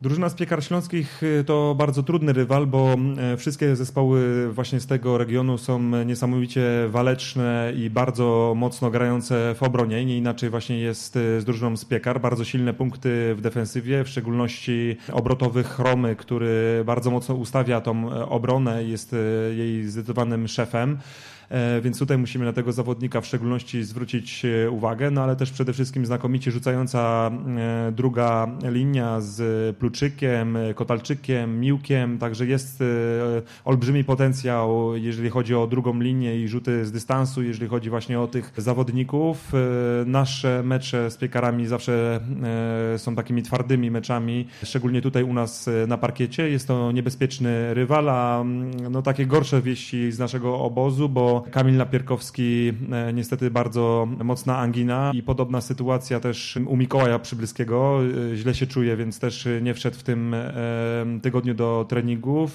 Drużyna z Piekar Śląskich y, to bardzo trudny rywal, bo e, wszystkie zespoły właśnie z tego regionu są niesamowicie waleczne i bardzo mocno grające w obronie. Nie inaczej właśnie jest y, z drużyną z Piekar. Bardzo silne punkty w defensywie, w szczególności obrotowych Chromy, który bardzo mocno ustawia tą e, obronę, jest e, jej zdecydowanym szefem. Więc tutaj musimy na tego zawodnika w szczególności zwrócić uwagę, no ale też przede wszystkim znakomicie rzucająca druga linia z Pluczykiem, Kotalczykiem, Miłkiem, także jest olbrzymi potencjał, jeżeli chodzi o drugą linię i rzuty z dystansu, jeżeli chodzi właśnie o tych zawodników. Nasze mecze z piekarami zawsze są takimi twardymi meczami, szczególnie tutaj u nas na parkiecie. Jest to niebezpieczny rywal, a mm, no, takie gorsze wieści z naszego obozu, bo Kamil Napierkowski e, niestety bardzo mocna angina i podobna sytuacja też u Mikołaja Przybylskiego. E, źle się czuje, więc też nie wszedł w tym tygodniu do treningów.